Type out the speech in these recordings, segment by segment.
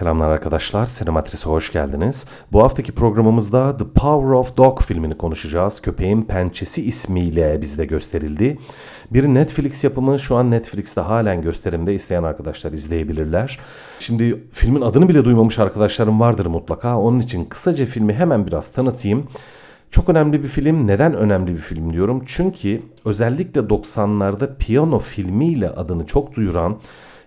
Selamlar arkadaşlar, Sinematris'e hoş geldiniz. Bu haftaki programımızda The Power of Dog filmini konuşacağız. Köpeğin Pençesi ismiyle bizde gösterildi. Bir Netflix yapımı şu an Netflix'te halen gösterimde isteyen arkadaşlar izleyebilirler. Şimdi filmin adını bile duymamış arkadaşlarım vardır mutlaka. Onun için kısaca filmi hemen biraz tanıtayım. Çok önemli bir film. Neden önemli bir film diyorum? Çünkü özellikle 90'larda piyano filmiyle adını çok duyuran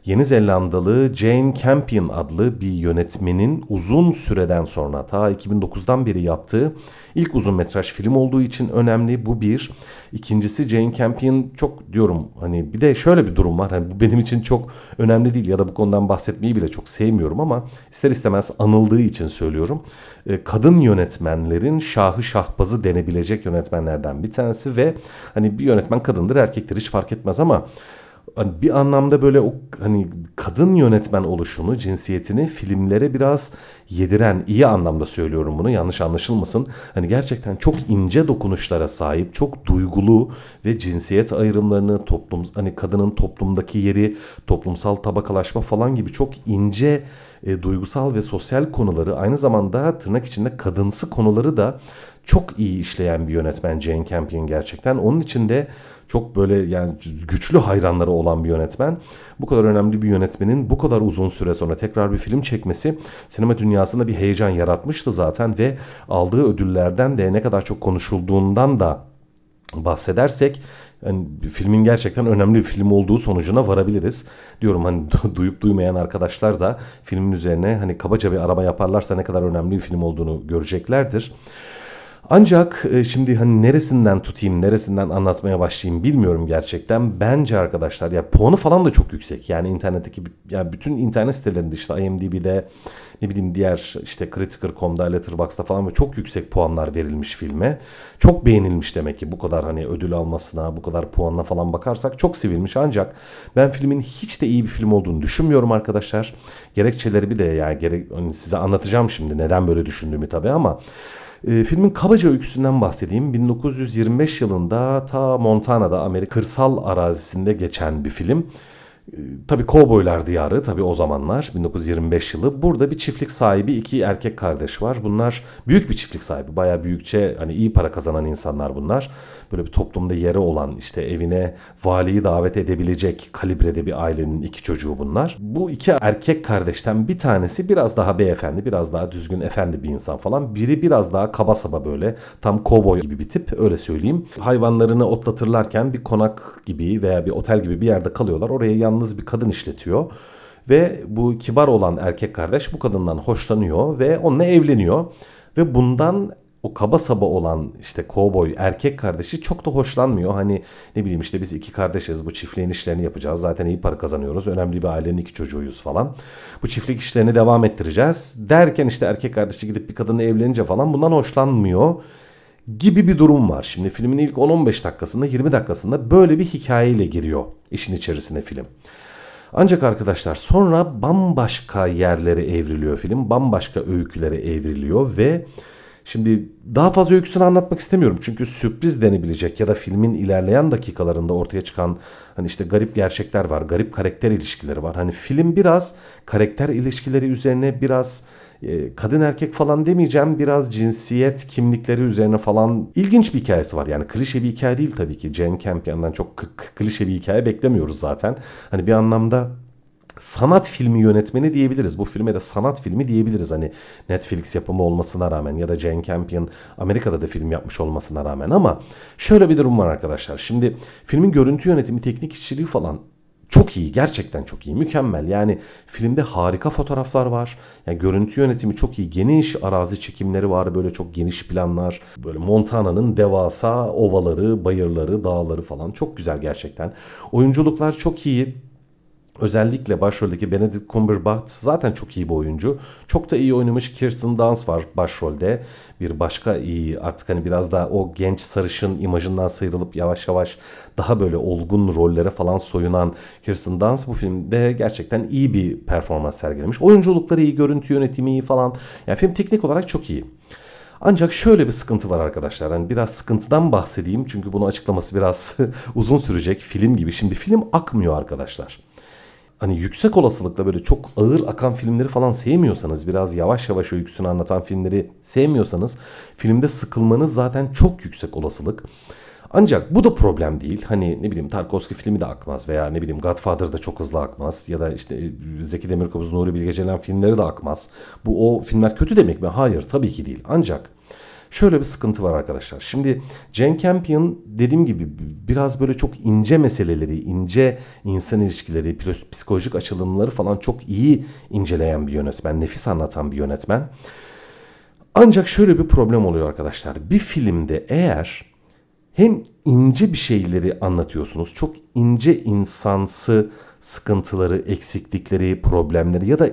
Yeni Zelandalı Jane Campion adlı bir yönetmenin uzun süreden sonra ta 2009'dan beri yaptığı ilk uzun metraj film olduğu için önemli. Bu bir. İkincisi Jane Campion çok diyorum hani bir de şöyle bir durum var. Hani bu benim için çok önemli değil ya da bu konudan bahsetmeyi bile çok sevmiyorum ama ister istemez anıldığı için söylüyorum. E, kadın yönetmenlerin şahı şahbazı denebilecek yönetmenlerden bir tanesi ve hani bir yönetmen kadındır erkektir hiç fark etmez ama hani bir anlamda böyle o hani kadın yönetmen oluşunu, cinsiyetini filmlere biraz yediren, iyi anlamda söylüyorum bunu yanlış anlaşılmasın. Hani gerçekten çok ince dokunuşlara sahip, çok duygulu ve cinsiyet ayrımlarını, toplum hani kadının toplumdaki yeri, toplumsal tabakalaşma falan gibi çok ince e, duygusal ve sosyal konuları aynı zamanda tırnak içinde kadınsı konuları da çok iyi işleyen bir yönetmen Jane Campion gerçekten. Onun için de çok böyle yani güçlü hayranları olan bir yönetmen. Bu kadar önemli bir yönetmenin bu kadar uzun süre sonra tekrar bir film çekmesi sinema dünyasında bir heyecan yaratmıştı zaten ve aldığı ödüllerden de ne kadar çok konuşulduğundan da bahsedersek yani filmin gerçekten önemli bir film olduğu sonucuna varabiliriz. Diyorum hani duyup duymayan arkadaşlar da filmin üzerine hani kabaca bir araba yaparlarsa ne kadar önemli bir film olduğunu göreceklerdir. Ancak e, şimdi hani neresinden tutayım, neresinden anlatmaya başlayayım bilmiyorum gerçekten. Bence arkadaşlar ya puanı falan da çok yüksek. Yani internetteki yani bütün internet sitelerinde işte IMDb'de ne bileyim diğer işte Critical.com'da, Letterboxd'da falan ve çok yüksek puanlar verilmiş filme. Çok beğenilmiş demek ki bu kadar hani ödül almasına, bu kadar puanına falan bakarsak çok sevilmiş. Ancak ben filmin hiç de iyi bir film olduğunu düşünmüyorum arkadaşlar. Gerekçeleri bir de yani gerek, hani size anlatacağım şimdi neden böyle düşündüğümü tabii ama e, filmin kabaca öyküsünden bahsedeyim. 1925 yılında ta Montana'da Amerika kırsal arazisinde geçen bir film. Ee, tabii kovboylar diyarı tabii o zamanlar 1925 yılı. Burada bir çiftlik sahibi iki erkek kardeş var. Bunlar büyük bir çiftlik sahibi. Bayağı büyükçe hani iyi para kazanan insanlar bunlar. Böyle bir toplumda yeri olan işte evine valiyi davet edebilecek kalibrede bir ailenin iki çocuğu bunlar. Bu iki erkek kardeşten bir tanesi biraz daha beyefendi, biraz daha düzgün efendi bir insan falan. Biri biraz daha kaba saba böyle tam kovboy gibi bir tip öyle söyleyeyim. Hayvanlarını otlatırlarken bir konak gibi veya bir otel gibi bir yerde kalıyorlar. Oraya yan yalnız bir kadın işletiyor. Ve bu kibar olan erkek kardeş bu kadından hoşlanıyor ve onunla evleniyor. Ve bundan o kaba saba olan işte kovboy erkek kardeşi çok da hoşlanmıyor. Hani ne bileyim işte biz iki kardeşiz bu çiftliğin işlerini yapacağız. Zaten iyi para kazanıyoruz. Önemli bir ailenin iki çocuğuyuz falan. Bu çiftlik işlerini devam ettireceğiz. Derken işte erkek kardeşi gidip bir kadınla evlenince falan bundan hoşlanmıyor gibi bir durum var. Şimdi filmin ilk 10-15 dakikasında 20 dakikasında böyle bir hikayeyle giriyor işin içerisine film. Ancak arkadaşlar sonra bambaşka yerlere evriliyor film. Bambaşka öykülere evriliyor ve şimdi daha fazla öyküsünü anlatmak istemiyorum. Çünkü sürpriz denebilecek ya da filmin ilerleyen dakikalarında ortaya çıkan hani işte garip gerçekler var. Garip karakter ilişkileri var. Hani film biraz karakter ilişkileri üzerine biraz ee, kadın erkek falan demeyeceğim biraz cinsiyet kimlikleri üzerine falan ilginç bir hikayesi var. Yani klişe bir hikaye değil tabii ki. Jane Campion'dan çok klişe bir hikaye beklemiyoruz zaten. Hani bir anlamda sanat filmi yönetmeni diyebiliriz. Bu filme de sanat filmi diyebiliriz. Hani Netflix yapımı olmasına rağmen ya da Jane Campion Amerika'da da film yapmış olmasına rağmen ama şöyle bir durum var arkadaşlar. Şimdi filmin görüntü yönetimi, teknik işçiliği falan çok iyi, gerçekten çok iyi, mükemmel. Yani filmde harika fotoğraflar var. Yani görüntü yönetimi çok iyi. Geniş arazi çekimleri var. Böyle çok geniş planlar. Böyle Montana'nın devasa ovaları, bayırları, dağları falan çok güzel gerçekten. Oyunculuklar çok iyi. Özellikle başroldeki Benedict Cumberbatch zaten çok iyi bir oyuncu. Çok da iyi oynamış Kirsten Dunst var başrolde. Bir başka iyi artık hani biraz daha o genç sarışın imajından sıyrılıp yavaş yavaş daha böyle olgun rollere falan soyunan Kirsten Dunst bu filmde gerçekten iyi bir performans sergilemiş. Oyunculukları iyi, görüntü yönetimi iyi falan. Yani film teknik olarak çok iyi. Ancak şöyle bir sıkıntı var arkadaşlar. Hani biraz sıkıntıdan bahsedeyim çünkü bunu açıklaması biraz uzun sürecek film gibi. Şimdi film akmıyor arkadaşlar hani yüksek olasılıkla böyle çok ağır akan filmleri falan sevmiyorsanız, biraz yavaş yavaş öyküsünü anlatan filmleri sevmiyorsanız filmde sıkılmanız zaten çok yüksek olasılık. Ancak bu da problem değil. Hani ne bileyim Tarkovski filmi de akmaz veya ne bileyim Godfather da çok hızlı akmaz ya da işte Zeki Demirkubuz, Nuri Bilge Ceylan filmleri de akmaz. Bu o filmler kötü demek mi? Hayır tabii ki değil. Ancak Şöyle bir sıkıntı var arkadaşlar. Şimdi Jane Campion dediğim gibi biraz böyle çok ince meseleleri, ince insan ilişkileri, psikolojik açılımları falan çok iyi inceleyen bir yönetmen, nefis anlatan bir yönetmen. Ancak şöyle bir problem oluyor arkadaşlar. Bir filmde eğer hem ince bir şeyleri anlatıyorsunuz, çok ince insansı sıkıntıları, eksiklikleri, problemleri ya da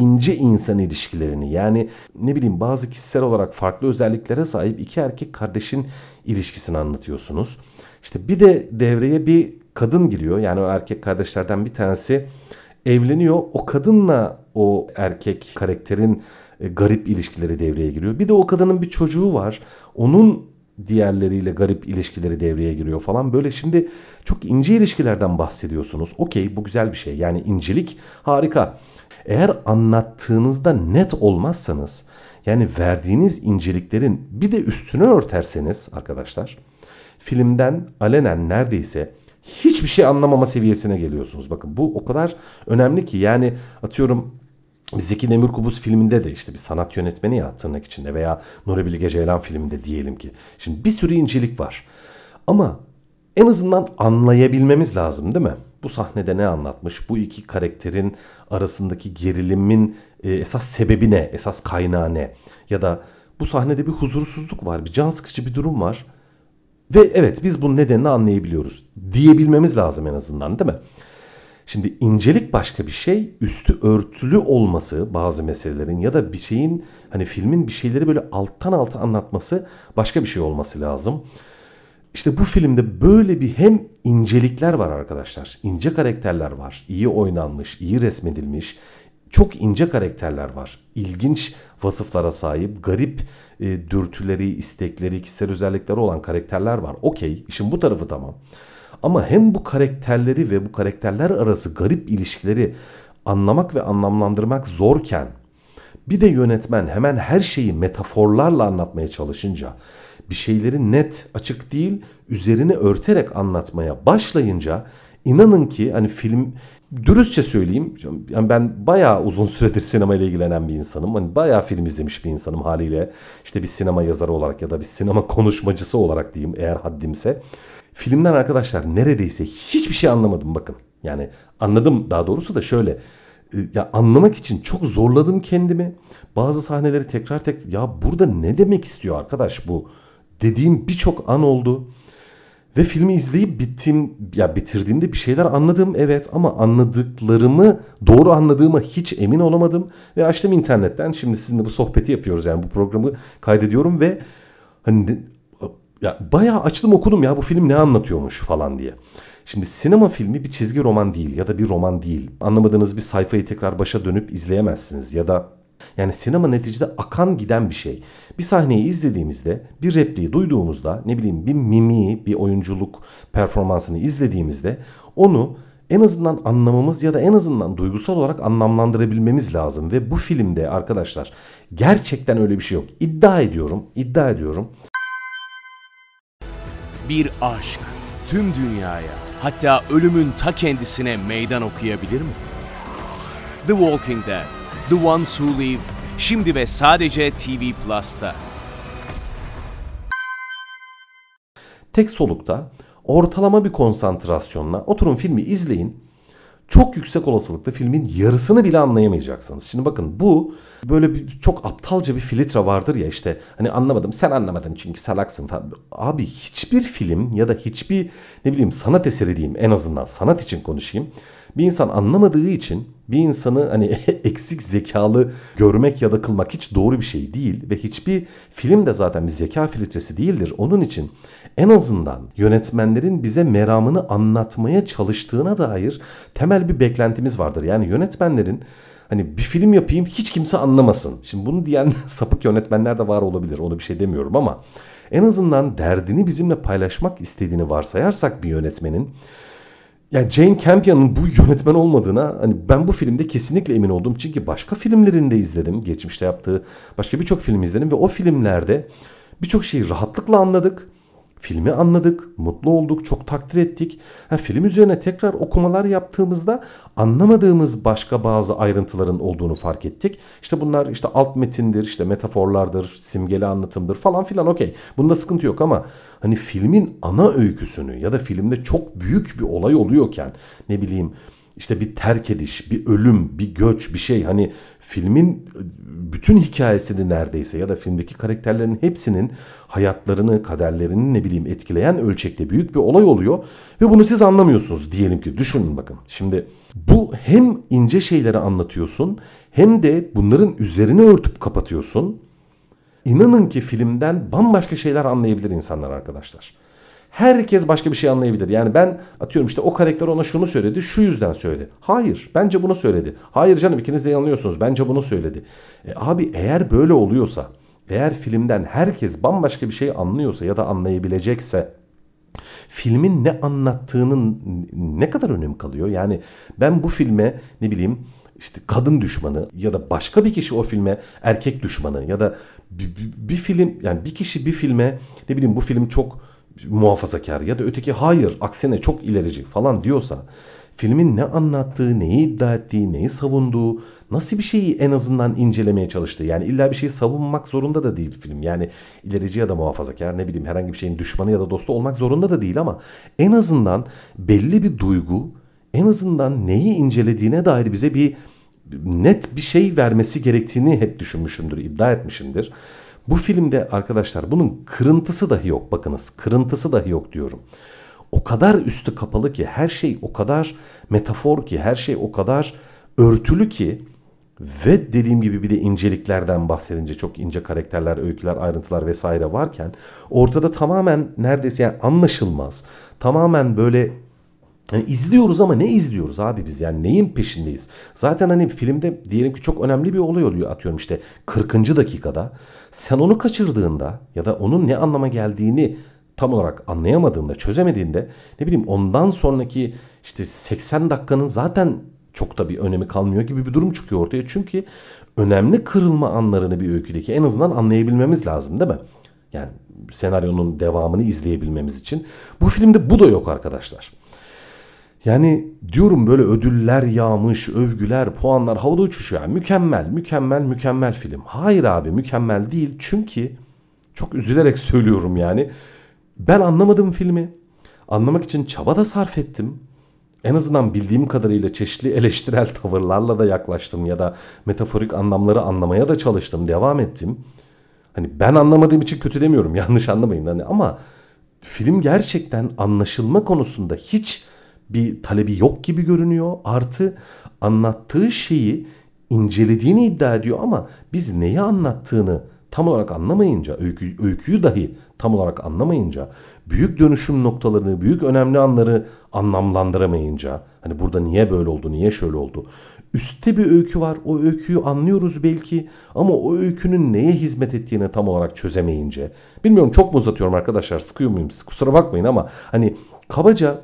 ince insan ilişkilerini yani ne bileyim bazı kişisel olarak farklı özelliklere sahip iki erkek kardeşin ilişkisini anlatıyorsunuz. İşte bir de devreye bir kadın giriyor. Yani o erkek kardeşlerden bir tanesi evleniyor. O kadınla o erkek karakterin e, garip ilişkileri devreye giriyor. Bir de o kadının bir çocuğu var. Onun diğerleriyle garip ilişkileri devreye giriyor falan. Böyle şimdi çok ince ilişkilerden bahsediyorsunuz. Okey bu güzel bir şey. Yani incelik harika. Eğer anlattığınızda net olmazsanız yani verdiğiniz inceliklerin bir de üstüne örterseniz arkadaşlar filmden alenen neredeyse hiçbir şey anlamama seviyesine geliyorsunuz. Bakın bu o kadar önemli ki yani atıyorum Zeki Demirkubuz filminde de işte bir sanat yönetmeni ya tırnak içinde veya Nuri Bilge Ceylan filminde diyelim ki. Şimdi bir sürü incelik var. Ama en azından anlayabilmemiz lazım değil mi? Bu sahnede ne anlatmış? Bu iki karakterin arasındaki gerilimin e, esas sebebi ne? Esas kaynağı ne? Ya da bu sahnede bir huzursuzluk var, bir can sıkıcı bir durum var. Ve evet biz bunun nedenini anlayabiliyoruz. Diyebilmemiz lazım en azından değil mi? Şimdi incelik başka bir şey, üstü örtülü olması bazı meselelerin ya da bir şeyin hani filmin bir şeyleri böyle alttan alta anlatması başka bir şey olması lazım. İşte bu filmde böyle bir hem incelikler var arkadaşlar. İnce karakterler var. iyi oynanmış, iyi resmedilmiş. Çok ince karakterler var. İlginç vasıflara sahip, garip e, dürtüleri, istekleri, kişisel özellikleri olan karakterler var. Okey, işin bu tarafı tamam. Ama hem bu karakterleri ve bu karakterler arası garip ilişkileri anlamak ve anlamlandırmak zorken bir de yönetmen hemen her şeyi metaforlarla anlatmaya çalışınca bir şeyleri net, açık değil, üzerine örterek anlatmaya başlayınca inanın ki hani film dürüstçe söyleyeyim. Yani ben bayağı uzun süredir sinema ile ilgilenen bir insanım. Hani bayağı film izlemiş bir insanım haliyle. İşte bir sinema yazarı olarak ya da bir sinema konuşmacısı olarak diyeyim eğer haddimse. Filmden arkadaşlar neredeyse hiçbir şey anlamadım bakın. Yani anladım daha doğrusu da şöyle. E, ya anlamak için çok zorladım kendimi. Bazı sahneleri tekrar tek ya burada ne demek istiyor arkadaş bu dediğim birçok an oldu. Ve filmi izleyip bittim ya bitirdiğimde bir şeyler anladım evet ama anladıklarımı doğru anladığıma hiç emin olamadım ve açtım internetten şimdi sizinle bu sohbeti yapıyoruz yani bu programı kaydediyorum ve hani ya bayağı açtım okudum ya bu film ne anlatıyormuş falan diye. Şimdi sinema filmi bir çizgi roman değil ya da bir roman değil. Anlamadığınız bir sayfayı tekrar başa dönüp izleyemezsiniz ya da yani sinema neticede akan giden bir şey. Bir sahneyi izlediğimizde, bir repliği duyduğumuzda, ne bileyim bir mimiği, bir oyunculuk performansını izlediğimizde onu en azından anlamamız ya da en azından duygusal olarak anlamlandırabilmemiz lazım. Ve bu filmde arkadaşlar gerçekten öyle bir şey yok. İddia ediyorum, iddia ediyorum. Bir aşk tüm dünyaya hatta ölümün ta kendisine meydan okuyabilir mi? The Walking Dead The Ones Who Live şimdi ve sadece TV Plus'ta. Tek solukta ortalama bir konsantrasyonla oturun filmi izleyin. Çok yüksek olasılıkla filmin yarısını bile anlayamayacaksınız. Şimdi bakın bu böyle bir çok aptalca bir filtre vardır ya işte hani anlamadım sen anlamadın çünkü salaksın falan. Abi hiçbir film ya da hiçbir ne bileyim sanat eseri diyeyim en azından sanat için konuşayım Bir insan anlamadığı için bir insanı hani eksik zekalı görmek ya da kılmak hiç doğru bir şey değil ve hiçbir film de zaten bir zeka filtresi değildir. Onun için en azından yönetmenlerin bize meramını anlatmaya çalıştığına dair temel bir beklentimiz vardır. Yani yönetmenlerin hani bir film yapayım hiç kimse anlamasın. Şimdi bunu diyen sapık yönetmenler de var olabilir. Onu bir şey demiyorum ama en azından derdini bizimle paylaşmak istediğini varsayarsak bir yönetmenin yani Jane Campion'ın bu yönetmen olmadığına hani ben bu filmde kesinlikle emin oldum. Çünkü başka filmlerinde izledim. Geçmişte yaptığı başka birçok film izledim ve o filmlerde birçok şeyi rahatlıkla anladık. Filmi anladık, mutlu olduk, çok takdir ettik. Ha, film üzerine tekrar okumalar yaptığımızda anlamadığımız başka bazı ayrıntıların olduğunu fark ettik. İşte bunlar işte alt metindir, işte metaforlardır, simgeli anlatımdır falan filan okey. Bunda sıkıntı yok ama hani filmin ana öyküsünü ya da filmde çok büyük bir olay oluyorken ne bileyim işte bir terk ediş, bir ölüm, bir göç, bir şey hani filmin bütün hikayesini neredeyse ya da filmdeki karakterlerin hepsinin hayatlarını, kaderlerini ne bileyim etkileyen ölçekte büyük bir olay oluyor ve bunu siz anlamıyorsunuz diyelim ki düşünün bakın. Şimdi bu hem ince şeyleri anlatıyorsun hem de bunların üzerine örtüp kapatıyorsun. İnanın ki filmden bambaşka şeyler anlayabilir insanlar arkadaşlar. Herkes başka bir şey anlayabilir. Yani ben atıyorum işte o karakter ona şunu söyledi, şu yüzden söyledi. Hayır, bence bunu söyledi. Hayır canım ikiniz de yanılıyorsunuz. Bence bunu söyledi. E, abi eğer böyle oluyorsa, eğer filmden herkes bambaşka bir şey anlıyorsa ya da anlayabilecekse filmin ne anlattığının ne kadar önemi kalıyor? Yani ben bu filme ne bileyim işte kadın düşmanı ya da başka bir kişi o filme erkek düşmanı ya da bir, bir, bir film yani bir kişi bir filme ne bileyim bu film çok muhafazakar ya da öteki hayır aksine çok ilerici falan diyorsa filmin ne anlattığı, neyi iddia ettiği, neyi savunduğu, nasıl bir şeyi en azından incelemeye çalıştığı. Yani illa bir şeyi savunmak zorunda da değil film. Yani ilerici ya da muhafazakar ne bileyim herhangi bir şeyin düşmanı ya da dostu olmak zorunda da değil ama en azından belli bir duygu, en azından neyi incelediğine dair bize bir net bir şey vermesi gerektiğini hep düşünmüşümdür, iddia etmişimdir. Bu filmde arkadaşlar bunun kırıntısı dahi yok. Bakınız kırıntısı dahi yok diyorum. O kadar üstü kapalı ki her şey o kadar metafor ki her şey o kadar örtülü ki ve dediğim gibi bir de inceliklerden bahsedince çok ince karakterler, öyküler, ayrıntılar vesaire varken ortada tamamen neredeyse yani anlaşılmaz. Tamamen böyle yani izliyoruz ama ne izliyoruz abi biz yani neyin peşindeyiz? Zaten hani filmde diyelim ki çok önemli bir olay oluyor atıyorum işte 40. dakikada. Sen onu kaçırdığında ya da onun ne anlama geldiğini tam olarak anlayamadığında, çözemediğinde ne bileyim ondan sonraki işte 80 dakikanın zaten çok da bir önemi kalmıyor gibi bir durum çıkıyor ortaya. Çünkü önemli kırılma anlarını bir öyküdeki en azından anlayabilmemiz lazım değil mi? Yani senaryonun devamını izleyebilmemiz için. Bu filmde bu da yok arkadaşlar. Yani diyorum böyle ödüller yağmış, övgüler, puanlar havada uçuşuyor. Yani mükemmel, mükemmel, mükemmel film. Hayır abi mükemmel değil. Çünkü çok üzülerek söylüyorum yani. Ben anlamadım filmi. Anlamak için çaba da sarf ettim. En azından bildiğim kadarıyla çeşitli eleştirel tavırlarla da yaklaştım ya da metaforik anlamları anlamaya da çalıştım, devam ettim. Hani ben anlamadığım için kötü demiyorum, yanlış anlamayın hani ama film gerçekten anlaşılma konusunda hiç bir talebi yok gibi görünüyor. Artı anlattığı şeyi incelediğini iddia ediyor ama biz neyi anlattığını tam olarak anlamayınca, öykü, öyküyü dahi tam olarak anlamayınca, büyük dönüşüm noktalarını, büyük önemli anları anlamlandıramayınca, hani burada niye böyle oldu, niye şöyle oldu. Üstte bir öykü var, o öyküyü anlıyoruz belki ama o öykünün neye hizmet ettiğini tam olarak çözemeyince. Bilmiyorum çok mu uzatıyorum arkadaşlar, sıkıyor muyum kusura bakmayın ama hani kabaca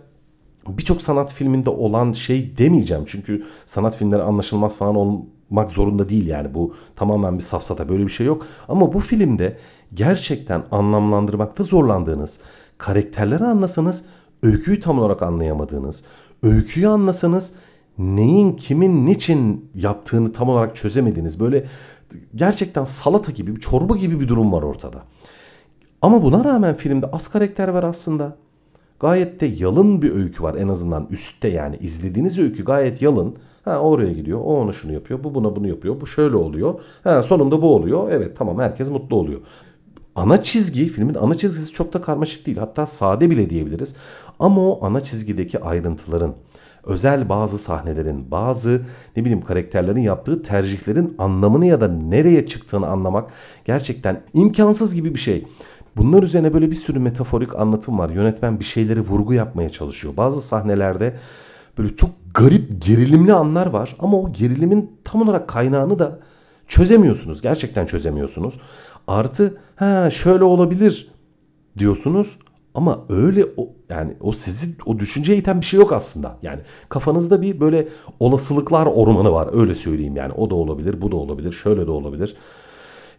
birçok sanat filminde olan şey demeyeceğim. Çünkü sanat filmleri anlaşılmaz falan olmak zorunda değil yani. Bu tamamen bir safsata böyle bir şey yok. Ama bu filmde gerçekten anlamlandırmakta zorlandığınız, karakterleri anlasanız öyküyü tam olarak anlayamadığınız, öyküyü anlasanız neyin kimin niçin yaptığını tam olarak çözemediğiniz böyle gerçekten salata gibi çorba gibi bir durum var ortada. Ama buna rağmen filmde az karakter var aslında. Gayet de yalın bir öykü var en azından üstte yani izlediğiniz öykü gayet yalın. Ha oraya gidiyor, o onu şunu yapıyor, bu buna bunu yapıyor, bu şöyle oluyor. Ha sonunda bu oluyor. Evet tamam herkes mutlu oluyor. Ana çizgi, filmin ana çizgisi çok da karmaşık değil. Hatta sade bile diyebiliriz. Ama o ana çizgideki ayrıntıların, özel bazı sahnelerin, bazı ne bileyim karakterlerin yaptığı tercihlerin anlamını ya da nereye çıktığını anlamak gerçekten imkansız gibi bir şey. Bunlar üzerine böyle bir sürü metaforik anlatım var. Yönetmen bir şeyleri vurgu yapmaya çalışıyor. Bazı sahnelerde böyle çok garip gerilimli anlar var ama o gerilimin tam olarak kaynağını da çözemiyorsunuz. Gerçekten çözemiyorsunuz. Artı ha şöyle olabilir diyorsunuz ama öyle o yani o sizi o düşünceye iten bir şey yok aslında. Yani kafanızda bir böyle olasılıklar ormanı var öyle söyleyeyim yani. O da olabilir, bu da olabilir, şöyle de olabilir.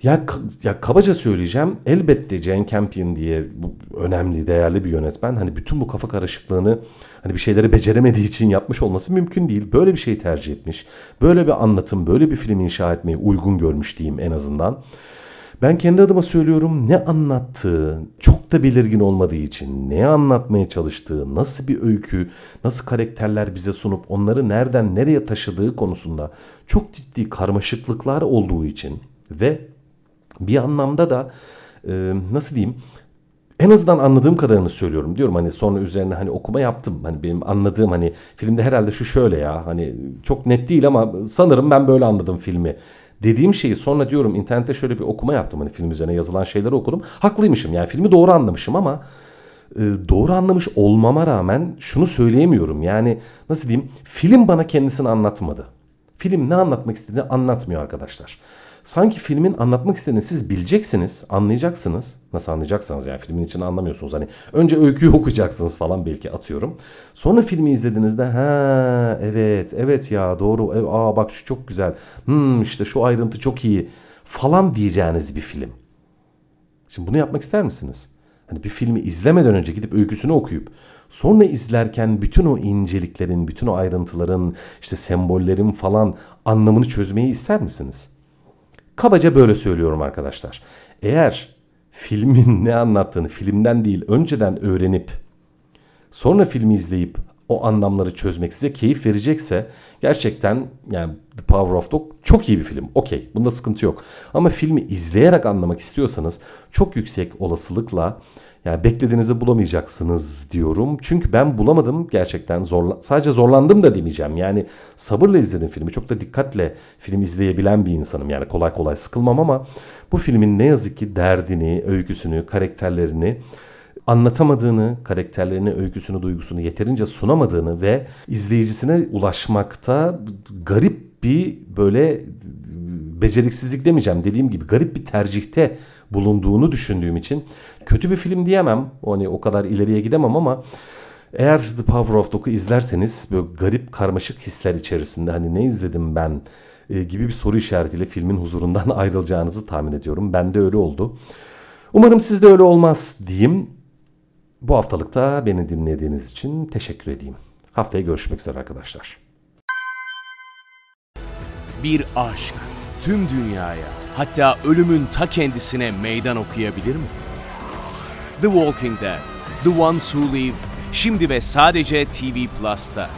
Ya, ya kabaca söyleyeceğim elbette Jane Campion diye bu önemli değerli bir yönetmen hani bütün bu kafa karışıklığını hani bir şeyleri beceremediği için yapmış olması mümkün değil. Böyle bir şey tercih etmiş. Böyle bir anlatım, böyle bir film inşa etmeyi uygun görmüş diyeyim en azından. Ben kendi adıma söylüyorum ne anlattığı çok da belirgin olmadığı için ne anlatmaya çalıştığı, nasıl bir öykü, nasıl karakterler bize sunup onları nereden nereye taşıdığı konusunda çok ciddi karmaşıklıklar olduğu için ve bir anlamda da e, nasıl diyeyim en azından anladığım kadarını söylüyorum diyorum. Hani sonra üzerine hani okuma yaptım. Hani benim anladığım hani filmde herhalde şu şöyle ya hani çok net değil ama sanırım ben böyle anladım filmi dediğim şeyi sonra diyorum internette şöyle bir okuma yaptım hani film üzerine yazılan şeyleri okudum. Haklıymışım yani filmi doğru anlamışım ama e, doğru anlamış olmama rağmen şunu söyleyemiyorum. Yani nasıl diyeyim film bana kendisini anlatmadı. Film ne anlatmak istediğini anlatmıyor arkadaşlar sanki filmin anlatmak istediğini siz bileceksiniz, anlayacaksınız. Nasıl anlayacaksınız yani filmin içini anlamıyorsunuz. Hani önce öyküyü okuyacaksınız falan belki atıyorum. Sonra filmi izlediğinizde ha evet evet ya doğru e, aa bak şu çok güzel. Hmm işte şu ayrıntı çok iyi falan diyeceğiniz bir film. Şimdi bunu yapmak ister misiniz? Hani bir filmi izlemeden önce gidip öyküsünü okuyup sonra izlerken bütün o inceliklerin, bütün o ayrıntıların, işte sembollerin falan anlamını çözmeyi ister misiniz? Kabaca böyle söylüyorum arkadaşlar. Eğer filmin ne anlattığını filmden değil önceden öğrenip sonra filmi izleyip o anlamları çözmek size keyif verecekse gerçekten yani The Power of Dog çok iyi bir film. Okey bunda sıkıntı yok. Ama filmi izleyerek anlamak istiyorsanız çok yüksek olasılıkla yani beklediğinizi bulamayacaksınız diyorum. Çünkü ben bulamadım gerçekten zorla sadece zorlandım da demeyeceğim. Yani sabırla izledim filmi. Çok da dikkatle film izleyebilen bir insanım. Yani kolay kolay sıkılmam ama bu filmin ne yazık ki derdini, öyküsünü, karakterlerini anlatamadığını, karakterlerini, öyküsünü, duygusunu yeterince sunamadığını ve izleyicisine ulaşmakta garip bir böyle beceriksizlik demeyeceğim dediğim gibi garip bir tercihte bulunduğunu düşündüğüm için kötü bir film diyemem. Hani o kadar ileriye gidemem ama eğer The Power of Dog'u izlerseniz böyle garip karmaşık hisler içerisinde hani ne izledim ben e, gibi bir soru işaretiyle filmin huzurundan ayrılacağınızı tahmin ediyorum. Ben de öyle oldu. Umarım sizde öyle olmaz diyeyim. Bu haftalıkta beni dinlediğiniz için teşekkür edeyim. Haftaya görüşmek üzere arkadaşlar. Bir aşk tüm dünyaya hatta ölümün ta kendisine meydan okuyabilir mi? The Walking Dead, The Ones Who Live, şimdi ve sadece TV Plus'ta.